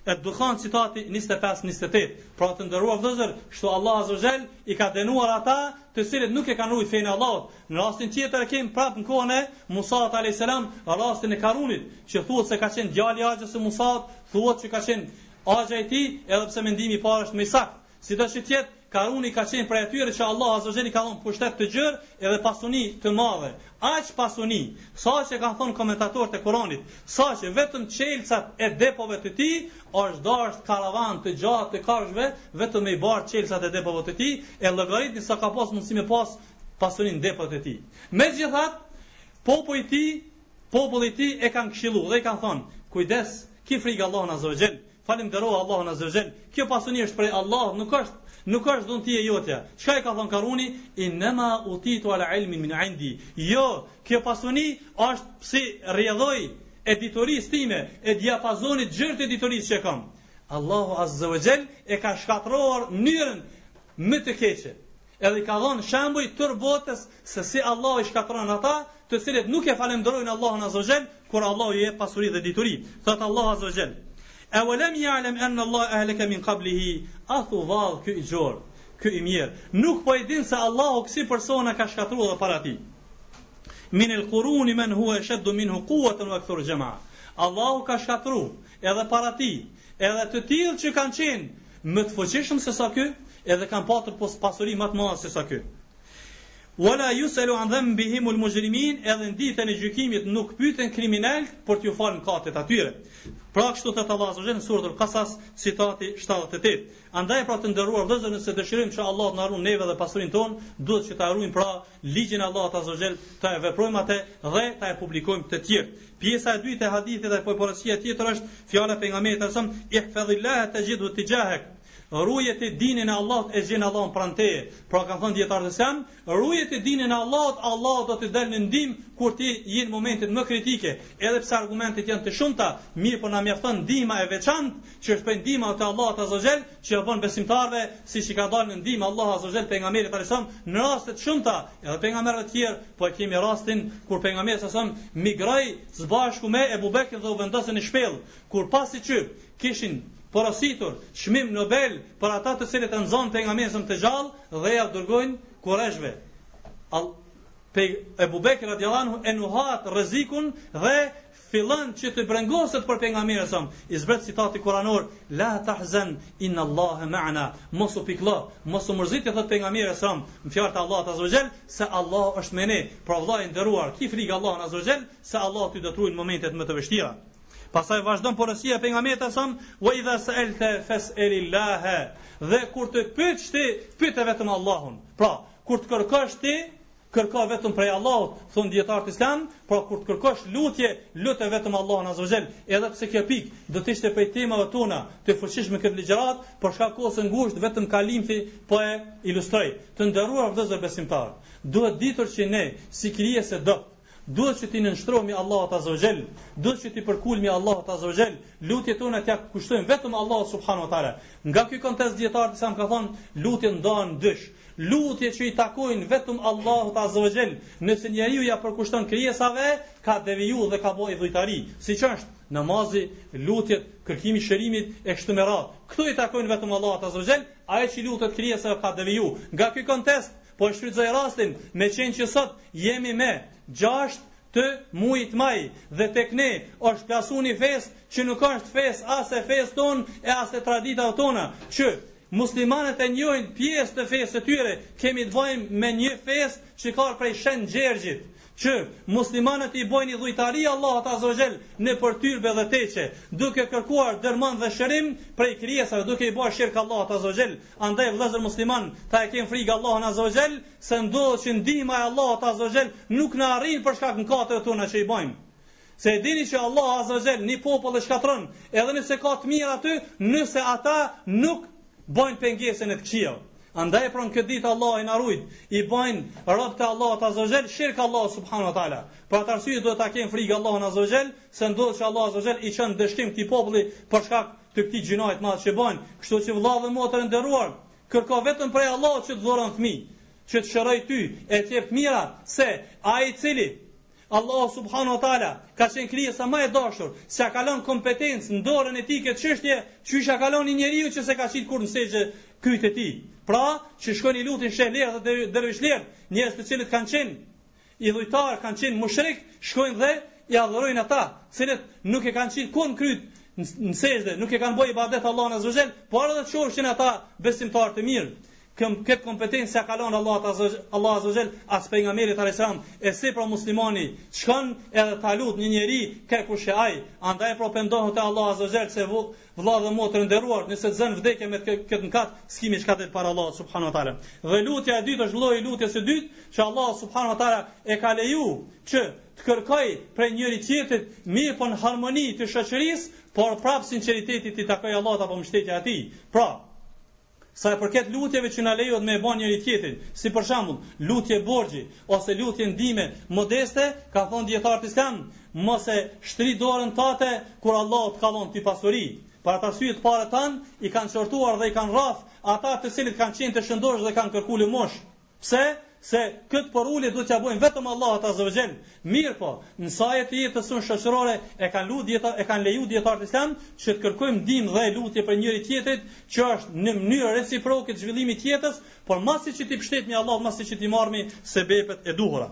Speaker 1: Ed-Duhan citati 25-28. Pra të nderuar vëllezër, shtu Allah Azza wa Jall i ka dënuar ata të cilët nuk e kanë rujt fenë e Allahut. Në rastin tjetër e kemë prapë në kohën e Musas a.s. rastin e Karunit, që thuhet se ka qenë djali i axhës së Musas, thuhet që ka qenë axha i tij, edhe pse mendimi i parë është më i saktë. Sido që të jetë, Karuni ka qenë prej atyre që Allahu azza wa jall i ka dhënë pushtet të gjerë edhe pasuni të madhe. Aq pasuni, saqë kanë thënë komentatorët e Kuranit, saqë vetëm çelësat e depove të tij është dashur karavanë të gjatë të kafshëve vetëm me i bart çelësat e depove të tij, e llogaritni sa ka pas mundësi me pas pasuni në depot të tij. Megjithatë, populli i tij, populli i tij e kanë këshilluar dhe i kanë thënë, kujdes, ki frikë Allahun azza wa jall, Falënderoje Allahun Azza Jall. Kjo pasuni është prej Allahut, nuk është nuk është dhunti e jotja. Çka i ka thon Karuni? Innama utitu ala ilmin min indi. Jo, kjo pasuni është si rrjedhojë e diturisë time, e diapazonit të gjërë të diturisë që kam. Allahu Azza Jall e ka shkatërruar në mënyrën më të keqe. Edhe i ka dhënë shembull tërë botës se si Allahu i shkatërron ata, të cilët nuk e falënderojnë Allahun Azza Jall, kur Allahu i jep pasuri dhe dituri. Thot Allahu Azza Jall: "A wa lam ya'lam anna Allah ahlaka min qablihi a thu vallë ky i gjorë, ky i mjerë. Nuk po e din se Allahu kësi persona ka shkatërruar edhe para tij. Min al-qurun man huwa ashaddu minhu quwwatan wa akthar jam'a." Allahu ka shkatërruar edhe para tij, Edhe të tillë që kanë qenë më të fuqishëm se sa ky, edhe kanë patur po pasuri më të madhe se sa ky. Wala yusalu an dhanbihim al mujrimin, edhe në ditën e gjykimit nuk pyeten kriminelët për t'ju falë mëkatet atyre. Pra kështu thot Allahu Azza wa Jall në surën Al-Qasas, citati 78. Andaj pra të nderuar vëllezër, nëse dëshirojmë që Allahu të na ruan neve dhe pasurinë tonë, duhet që ta ruajmë pra Ligjin e Allahut azza wa xhel ta e veprojmë atë dhe ta e publikojmë te tjerë. Pjesa e dytë e hadithit apo porosia tjetër është fjala e pejgamberit sallallahu alajhi wasallam ihfazillaha tajidhu tujahak. Ruje ti dinin e Allahut e gjen Allahun pranë teje. Pra kanë thënë dijetarët islam, ruje ti dinin e Allahut, Allahu do të të dalë në ndihmë kur ti je në momentet më kritike. Edhe pse argumentet janë të shumta, mirëpo na mjafton ndihma e veçantë që është prej ndihmave të Allahut azza wa xhel, që ua bën besimtarëve siç i ka dalë në ndihmë Allahu azza xhel pejgamberit alayhis salam në raste të shumta edhe pejgamberëve të tjerë po e kemi rastin kur pejgamberi s.a.s. migroi së bashku me Ebu Bekrin dhe u vendosën në shpellë kur pasi që kishin porositur çmim Nobel për ata të cilët e nxënë pejgamberin të gjallë dhe ia dërgojnë kurejshve Ebu Bekri radiallahu anhu e nuhat rrezikun dhe fillon që të brengoset për pejgamberin s.a.s. i zbret citati kuranor la tahzan innallaha ma'na mos u pikëllo mos u mërzit i thotë pejgamberi s.a.s. me fjalët e Allahut azza xal se Allah është me ne pra vëllai i nderuar ki frikë Allahun azza xal se Allah ty do të të ruajë në momentet më të vështira pastaj vazhdon porosia e pejgamberit s.a.s. wa idha sa'alta fas'alillah dhe kur të pyetësh ti pyete vetëm Allahun pra kur të kërkosh ti kërko vetëm prej Allahut, thonë dijetarët islam, pra kur të kërkosh lutje, lute vetëm Allahun Azza Jall, edhe pse kjo pikë do të ishte prej temave tona të fuqishme në këtë ligjëratë, por shkak kohës së ngushtë vetëm kalimthi po e ilustroj. Të nderuar vëllezër besimtarë, duhet ditur që ne si krijesë duhet që t'i nënshtrohemi Allahut Azza Jall, duhet që t'i përkulmi Allahut Azza Jall, lutjet tona t'ia kushtojmë vetëm Allahut Subhanu Teala. Nga ky kontekst dijetarët islam kanë thon, lutjet ndahen dysh. Lutje që i takojnë vetëm Allahut Azza wa Jell, nëse njeriu ia përkushton krijesave, ka deviju dhe ka bo idhujtari, siç është namazi, lutjet, kërkimi i shërimit e kështu me radhë. Këto i takojnë vetëm Allahut Azza wa Jell, ai që i lutet krijesave ka deviju. Nga ky kontekst po e shfrytëzoj rastin, meqenë që sot jemi me 6 të mujit maj dhe tek ne është plasu një festë që nuk është festë as e fesë tonë e as e traditave tona që Muslimanët e njohin pjesë të fesë së tyre, kemi të bëjmë me një festë që ka prej Shën Gjergjit, që muslimanët i bojnë idhujtari Allahut Azza wa Jall nëpër tyrbe dhe teqe, duke kërkuar dërman dhe shërim prej krijesave, duke i bërë shirk Allahut Azza wa Jall. Andaj vëllezër muslimanë, ta e kemi frikë Allahun Azza wa Jall, se ndodh që ndihma e Allahut Azza wa Jall nuk na arrin për shkak të mëkateve tona që i bëjmë. Se e dini që Allah Azza wa Jall një popull e shkatërron, edhe nëse ka të mirë aty, nëse ata nuk bëjnë pengesën e të këqijave. Andaj pra në këtë ditë Allahu na rujt, i bëjnë robtë e Allahut Azza wa Jall, shirk Allahut subhanahu wa taala. Për atë arsye duhet ta kemi frikë Allahun Azza wa Jall, se ndodh që Allah Azza wa Jall i çon ndëshkim këtij populli për shkak të këtij gjynahit madh që bëjnë. Kështu që vëlla dhe motër e nderuar, kërko vetëm prej Allahut që të dhuron fëmijë, që të shërojë ty, e të jep të mira, se ai i cili te Allahu subhanahu wa taala ka qenë krijesa më e dashur, s'ia ka lënë kompetencë në dorën e tij këtë çështje, çysh ia ka lënë një njeriu që s'e ka qit kurrë në sexhde kryt e tij. Pra, që shkojnë i lutin shehlerët dhe dervishlerët, njerëz të cilët kanë qenë idhujtarë, kanë qenë mushrikë, shkojnë dhe i adhurojnë ata, të cilët nuk e kanë qit kurrë kryt në sexhde, nuk e kanë bërë ibadet Allahun azza xhel, por edhe qofshin ata besimtarë të mirë. Këmë këtë kompetencë s'ia ka lanë Allahu Allah Azza Jall as pejgamberit alayhis salam, e si pra muslimani, shkon edhe ta lutë një njeri kushdo ai, andaj pra pendohu te Allah Azza Jall se vëlla dhe motër e nderuar, nëse të zën vdekja me këtë mëkat, s'ki me çka del para Allah subhanahu wa taala. Dhe lutja e dytë është lloji lutjes së dytë, që Allah subhanahu wa taala e ka leju që të kërkojmë prej njëri tjetrit mirëpo në harmoni të shoqërisë, por prap sinqeriteti t'i takojë Allahut apo mbështetja te ai. Pra, Sa i përket lutjeve që na lejohet me e bën njëri tjetrit, si për shembull, lutje borxhi ose lutje ndihme modeste, kanë thënë dijetarët islam, mos e shtri dorën tate kur Allahu të ka dhënë ty pasuri. Për atë arsye të parët tanë i kanë qortuar dhe i kanë rrah ata të cilët kanë qenë të shëndoshë dhe kanë kërkuar lëmoshë. Pse? Se këtë përulje duhet t'ia bojmë vetëm Allahut azza ve xhel. Mirëpo, në saje të jetës sonë shoqërore e kanë lu dijeta, e kanë leju dijetarët islam që të kërkojmë ndihmë dhe lutje prej njëri tjetrit që është në mënyrë reciproke të zhvillimit të jetës, por masi që t'i pshtetmi Allahut, masi që t'i marrmi sebepet e duhura.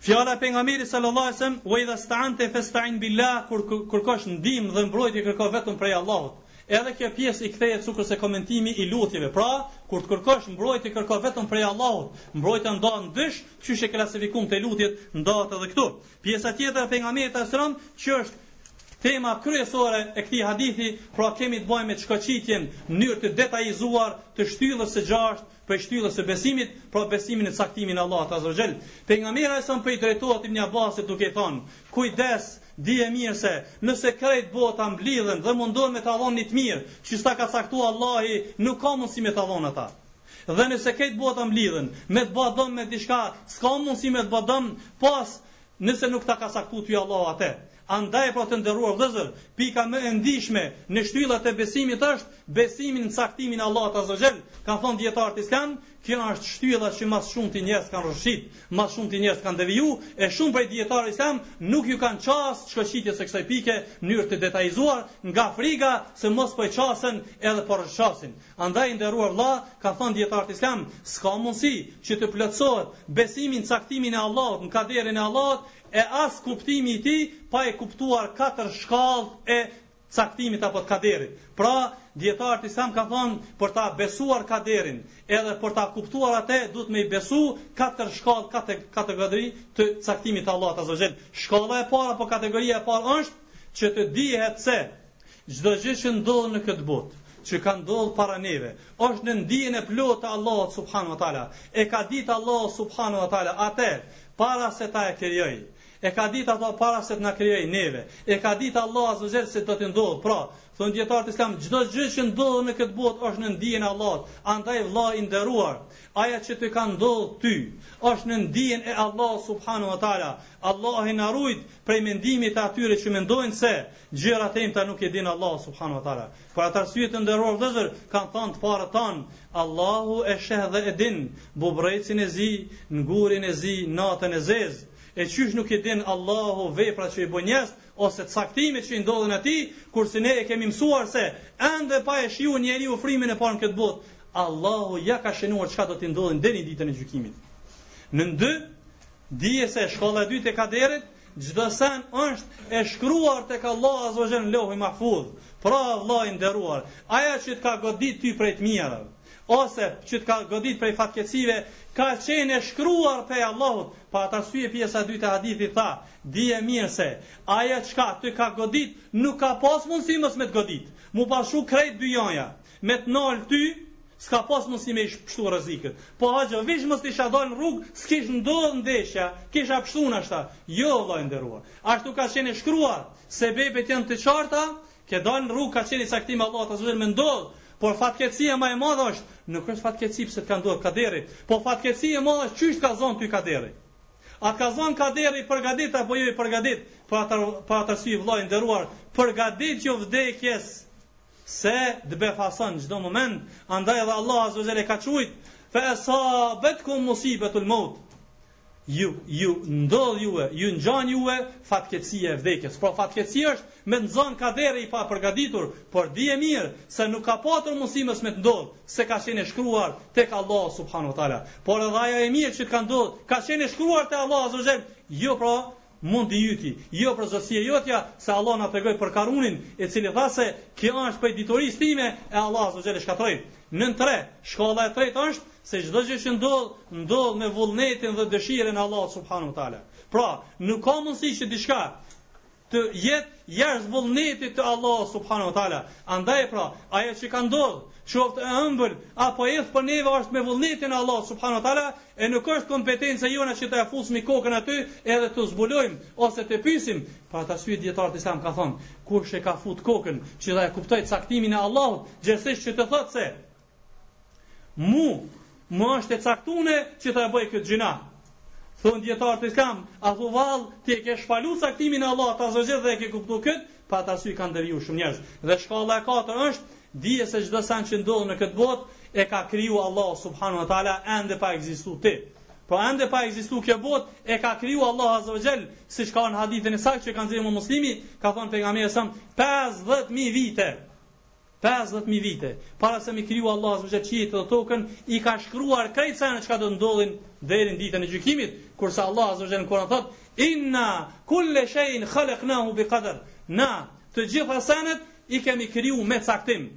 Speaker 1: Fjala e pejgamberit sallallahu alajhi wasallam, "Wa idha sta'anta fasta'in billah", kur të kërkosh ndihmë dhe mbrojtje kërko vetëm prej Allahut. Edhe kjo pjesë i kthehet sikurse komentimi i lutjeve. Pra, kur të kërkosh mbrojtje kërko vetëm prej Allahut. Mbrojtja ndahet në dysh, qysh e klasifikuam te lutjet, ndahet edhe këtu. Pjesa tjetër e pejgamberit sallallahu alajhi wasallam, që është tema kryesore e këtij hadithi, pra kemi të bëjmë me shkoqitjen në mënyrë të detajizuar të shtyllës së gjashtë prej shtyllave të besimit, pra besimi në caktimin e Allahut Azza wa Jall. Pejgamberi sallallahu alajhi wasallam po i drejtohet Ibn Abbasit duke i thënë: "Kujdes, dije mirë se nëse krejt bota mblidhen dhe mundohen me ta dhënë një të mirë, që s'ta ka caktuar Allahu, nuk ka mundësi me ta dhënë ata." Dhe nëse krejt bota mblidhen me të bëjë dëm me diçka, s'ka mundësi me të bëjë dëm pos nëse nuk ta ka caktuar ty Allahu atë. Andaj pra të nderuar vëllezër, pika më e ndjeshme në shtyllat e besimit është besimi në caktimin e Allahut Azza wa Jall. Kan thon dijetarët islam, kjo është shtylla që ma së shumti njerëz kanë rrëshit, ma së shumti njerëz kanë deviju, e shumë prej dijetarëve islam nuk ju kanë ças shkoqitjes së kësaj pike në mënyrë të detajzuar nga frika se mos po i çasen edhe po rrëshqasin. Andaj i nderuar vëlla, kan thon dijetarët islam, s'ka mundësi që të plotësohet besimi në caktimin e Allahut, në kaderin e Allahut, e as kuptimi i tij pa i kuptuar katër shkallët e caktimit apo të kaderit. Pra, dijetarët islam kan thonë për ta besuar kaderin, edhe për ta kuptuar atë, duhet me i besu katër shkallë, katër kategori të caktimit të Allahut azza wa jall. Shkalla e parë apo kategoria e parë është që të dihet se Çdo gjë që ndodh në këtë botë, që ka ndodhur para neve, është në dijen e plotë të Allahut subhanahu wa taala. E ka ditë Allahu subhanahu wa taala atë para se ta e krijojë. E ka ditë ato para se të na krijojë neve. E ka ditë Allahu azza wa jall se do të ndodhë. Pra, thon dijetarët islam, çdo gjë që ndodh në këtë botë është në dijen e Allahut. Andaj vëlla i nderuar, aja që të ka ndodhur ty, është në dijen e Allahut subhanahu wa taala. Allahu na rujt prej mendimit të atyre që mendojnë se Gjërat e imta nuk i din Allahu subhanahu wa taala. Për atë arsye të nderuar vëllezër, kanë thënë të parët tan, Allahu e sheh dhe e din bubrecin e zi, n'gurin e zi, natën e zezë. E qysh nuk i din Allahu veprat që i bën njerëz ose caktimet që i ndodhin atij, kurse ne e kemi mësuar se ende pa e shiju njeriu frymën e parë në këtë botë, Allahu ja ka shënuar çka do t'i ndodhin deri në ditën e gjykimit. Nën dy, dije se shkalla e dytë e kaderit, Çdo send është e shkruar tek Allahu Azza wa Jall në Lohi Mahfuz. Pra vëlla i nderuar, ajo që të ka godit ty prej të mirave, ose që të ka godit prej fatkeqësive, ka qenë e shkruar prej Allahut. Për atë arsye pjesa e dytë e hadithit tha, dije mirë se ajo çka të ka godit nuk ka pas mundësi mos me të godit. M'u bashku krejt dynjaja. Me të nalë ty, s'ka pas mundësi me i pështu rrezikit. Po hajt, veç mos t'isha dalë në rrugë, s'kish ndodhë ndeshja, kisha pështu ndoshta. Jo, vëlla i nderuar. Ashtu ka qenë shkrua, sebebet janë të qarta, ke dalë në rrugë, ka qenë caktim i Allahut azza wa jall me ndodhë. Por fatkeqësia më e madhe është, nuk është fatkeqësi pse të ka ndodhur kaderi, po fatkeqësia e madhe është çysh t'ka zonë ty kaderi. A t'ka zonë kaderi i përgatit apo jo i përgatit, për atë për atë arsye vëlla i nderuar, përgatitju vdekjes. se të befason çdo moment, andaj edhe Allah azza wa jalla e ka qujt fa asabatkum musibatul maut. Ju ju ndodh juve, ju ngjan juve fatkeqësia e vdekjes. Pra fatkeqësia është me t'zon kaderi i papërgatitur, por dije mirë se nuk ka patur mundësi mos me të ndodh, se ka qenë shkruar tek Allah subhanahu wa taala. Por edhe ajo e mirë që të ka ndodh, ka qenë shkruar te Allah azza wa jalla. Jo pra Mund i yti, jo prej zotësi e jotja, se Allah na tregoi për Karunin, i cili tha se, kjo është prej diturisë time, e Allah azza wa jall e shkatrroi. Nën tre, shkalla e tretë është se çdo gjë që ndodh, ndodh me vullnetin dhe dëshirën e Allahut subhanahu wa taala. Pra, nuk ka mundësi që diçka të jetë jashtë vullnetit të Allahut subhanahu wa ta'ala. Andaj pra, ajo që ka ndodhë, qoftë e ëmbël, apo e idhët për neve është me vullnetin e Allahut subhanahu wa ta'ala, E nuk është kompetenca jona që ta fusmi kokën aty edhe të zbulojmë ose të pyesim. Për atë arsye dijetarët islam kanë thonë, kush e ka fut kokën që ta e kuptoj caktimin e Allahut, gjersa që të thotë se mu më është e caktune që ta bëj këtë gjynah. Thonë dijetarët islam, a thu vallë ti e ke shpalu caktimin e Allahut, ta zgjidh dhe e ke kuptu këtë, Për atë arsye kanë deviju shumë njerëz. Dhe shkalla e katër është dije se çdo sen që ndodh në këtë botë e ka kriju Allahu subhanahu wa ta'ala ende pa ekzistu ti. Po ende pa ekzistu kjo botë e ka kriju Allahu azza wa gjell siç ka në hadithin e saktë që ka nxjerrë imam Muslimi ka thonë pejgamberi sa 50.000 vite Pesëdhjetë mijë vite para se me i kriju Allahu azza wa jall qiejt dhe tokën, i ka shkruar krejt senet çka do të ndodhin deri në ditën e gjykimit, kurse Allahu azza wa jall në Kur'an thotë: "Inna kulle shay'in khalaqnahu bi qadar." Na, të gjitha senet i kemi kriju me caktim.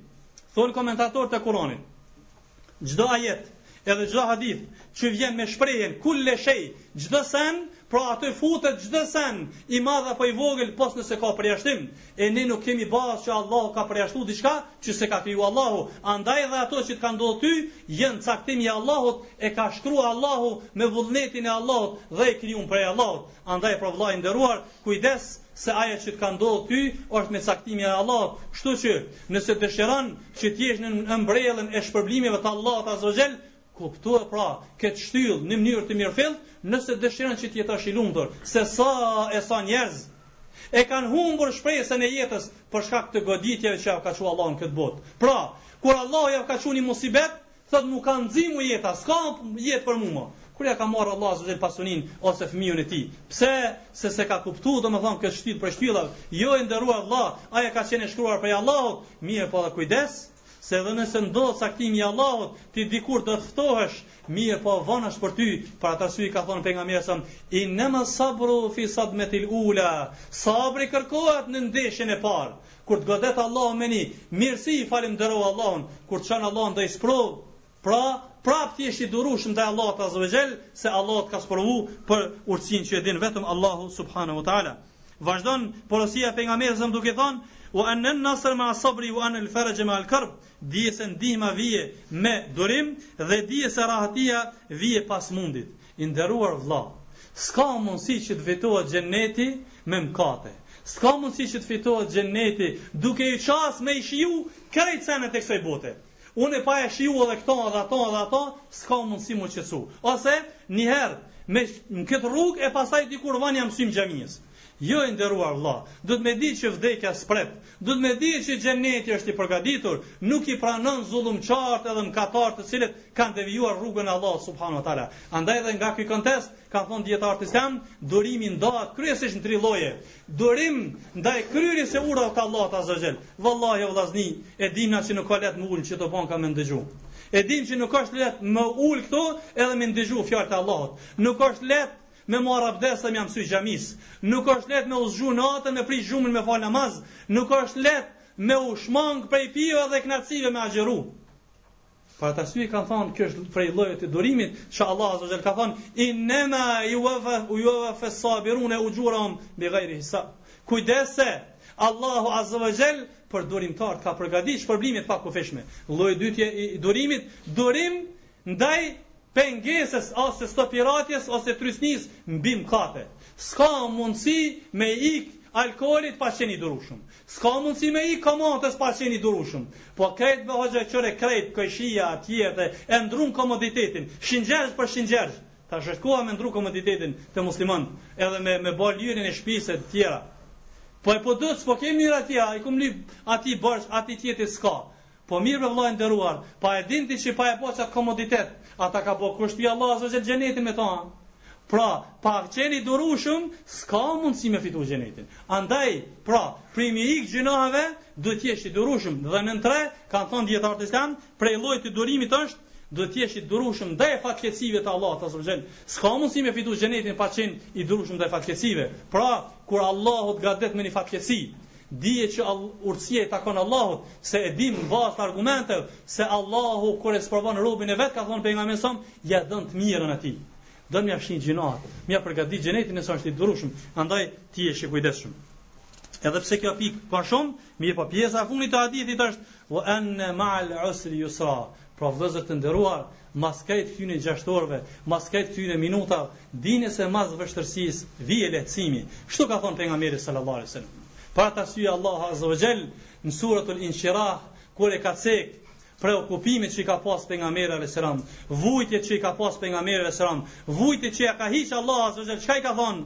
Speaker 1: Thonë komentatorët e Kur'anit, çdo ajet, edhe çdo hadith që vjen me shprehjen kulle shej, çdo sen, pra aty futet çdo sen, i madh apo i vogël, pos nëse ka përjashtim, e ne nuk kemi bazë që Allahu ka përjashtu diçka që s'e ka kriju Allahu. Andaj dhe ato që të kanë ndodh ty, janë caktimi i Allahut, e ka shkruar Allahu me vullnetin e Allahut dhe e krijun prej Allahut. Andaj pra vëlla i nderuar, Kujdes se ajo që të ka ndodh ty është me caktimin e Allahut, kështu që nëse dëshiron që të jesh nën ombrellën e shpërblimeve të Allahut azza wa jall, kuptoje pra këtë shtyllë në mënyrë të mirëfilltë, nëse dëshiron që të jetosh i lumtur, se sa e sa njerëz e kanë humbur shpresën e jetës për shkak të goditjeve që ia ka çu Allahu në këtë botë. Pra, kur Allahu ia ka çu një musibet, Thot m'u ka nxi mu jeta, s'ka jetë për mua. Kur ja ka marrë Allah azza xhel pasunin ose fëmijën e tij. Pse? Se s'e ka kuptu domethënë këtë shtyllë prej shtyllave. Jo i nderuar vëlla, ajo ka qenë e shkruar prej Allahut, mirëpo dhe kujdes, se edhe nëse ndodh caktimi i Allahut, ti dikur do të ftohesh, mirëpo vonë është për ty, për atë arsye ka thënë pejgamberi sa innama sabru fi sadmatil ula, sabri kërkohet në ndeshjen e parë. Kur të godet Allahu me një mirësi, falëndero Allahun. Kur të çon Allahu ndonjë sprovë, pra prap ti je si i durushëm ndaj Allahut azza wa jall, se Allahu të ka sprovu për urtësinë që e din vetëm Allahu subhanahu wa taala. Vazhdon porosia e pejgamberit sa duke thënë wa anna nasr ma sabri wa anna al faraj ma al karb dije se ndihma vije me durim dhe dije se rahatia vije pas mundit I nderuar vlla, s'ka mundësi që të fitohet xheneti me mkate. S'ka mundësi që të fitohet xheneti duke i qasë me i shiju krejt senet e kësoj bote. Unë po e shiju edhe këto edhe ato edhe ato, s'ka mundësi me u qetësu. Ose njëherë me m këtë rrugë e pastaj dikur vonë ja msymë xhamisë. Jo i nderuar vlla, duhet me ditë që vdekja s'pret, duhet me ditë që xheneti është i përgatitur, nuk i pranon zullumqarët edhe mkatarët të cilët kanë devijuar rrugën e Allahut subhanahu wa taala. Andaj edhe nga ky kontekst kanë thonë dietarët islam, durimi ndahet kryesisht në tri lloje. Durim ndaj kryerjes së urdhnave të Allahut azza wa jall. Vallahi o vllazni, e dimë na që nuk ka lehtë me u ul në këto banka me ndëgju. E dimë që nuk është lehtë me u ul këtu edhe me ndëgju fjalët e Allahut. Nuk është lehtë Me marr abdes edhe me ja msy xhamisë. Nuk është lehtë me u zgju natën me prish gjumin me fal namaz, nuk është lehtë me u shmang prej pijeve dhe kënaqësive me agjëru. Për atë arsye kanë thënë kjo është prej llojit të durimit, që Allah azza xal ka thënë innama yuwafa yuwafa sabirun ajrahum bighayri hisab. Kujdes se Allahu azza wa jall për durimtar ka përgatitur shpërblime të pakufishme. Lloji i dytë i durimit, durim Ndaj pengesës ose stopimit tës ose trysnisë mbi mkate. S'ka mundësi me ik alkoolit pa qenë i durushëm. S'ka mundësi me ik kamates pa qenë i durushëm. Po krejt bre hoxhë qe krejt kojshia tjetër e ndrun komoditetin, Shëngjergj për Shëngjergj. Tash është koha me ndru komoditetin te muslimanët edhe me me ba lyerjen e shpisë e tjera. Po e po do s'po ke mirë atje, a i kam lyp atij borxh, atij tjetrit s'ka. Po mirë bre vëlla i nderuar, po e din ti që pa e bo qatë komoditet, a ta ka bo kusht ti Allahu azza wa xhel xhenetin me ta? Pra, pa qenë i durueshëm, s'ka mundësi me fitu xhenetin. Andaj, pra, për me ik gjynaheve, duhet të jesh i durueshëm. Dhe nën tre, kanë thënë dietarët islam, prej llojit të durimit është duhet të jesh i durueshëm ndaj fatkeqësive të Allahut azza wa xhel. S'ka mundësi me fitu xhenetin pa qenë i durueshëm ndaj fatkeqësive. Pra, kur Allahu të godet me një fatkeqësi, Dije që urtësia i takon Allahut, se e dimë në bazë të argumenteve se Allahu kur e sprovon robin e vet ka thënë pejgamberi se ja don të mirën atij. Don me ja fshi gjynahet, me ja përgatit xhenetin nëse është i durushëm, andaj të jesh i kujdesshëm. Edhe pse kjo pikë ka shumë, mirëpo pjesa e fundit të hadithit është wa anna ma'al usri yusra. Pra vëllezër të nderuar, Mas krejt këtyne gjashtë orëve, mas krejt këtyne minutave, dini se mas vështërsisë vje lehtësimi. Kështu ka thonë pejgamberi sallallahu alejhi ve sellem. Për atë arsye Allahu azza wa jall në suratul Inshirah kur e ka cek preokupimet që i ka pas pejgamberi alejhi selam, vujtjet që i ka pas pejgamberi alejhi selam, vujtjet që ja ka hiq Allahu azza wa jall, çka i ka thonë?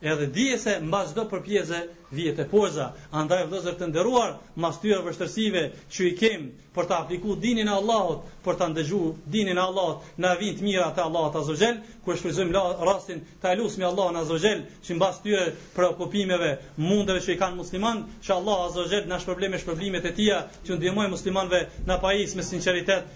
Speaker 1: Edhe dije se mbas çdo përpjekje vjen repoza, andaj vëllezër të nderuar, mas tyre vështërsive që i kem për ta apliku dinin e Allahut, për ta ndëgju dinin e Allahut, na vijnë të mira te Allahu Azza Jell, ku e shfrytëzojmë rastin ta lusmi Allahun Azza Jell, që mbas tyre preokupimeve, mundeve që i kanë musliman, që Allahu Azza Jell na shpërblejë me shpërblimet e tija, që u ndihmojë muslimanëve na pajisë me sinqeritet,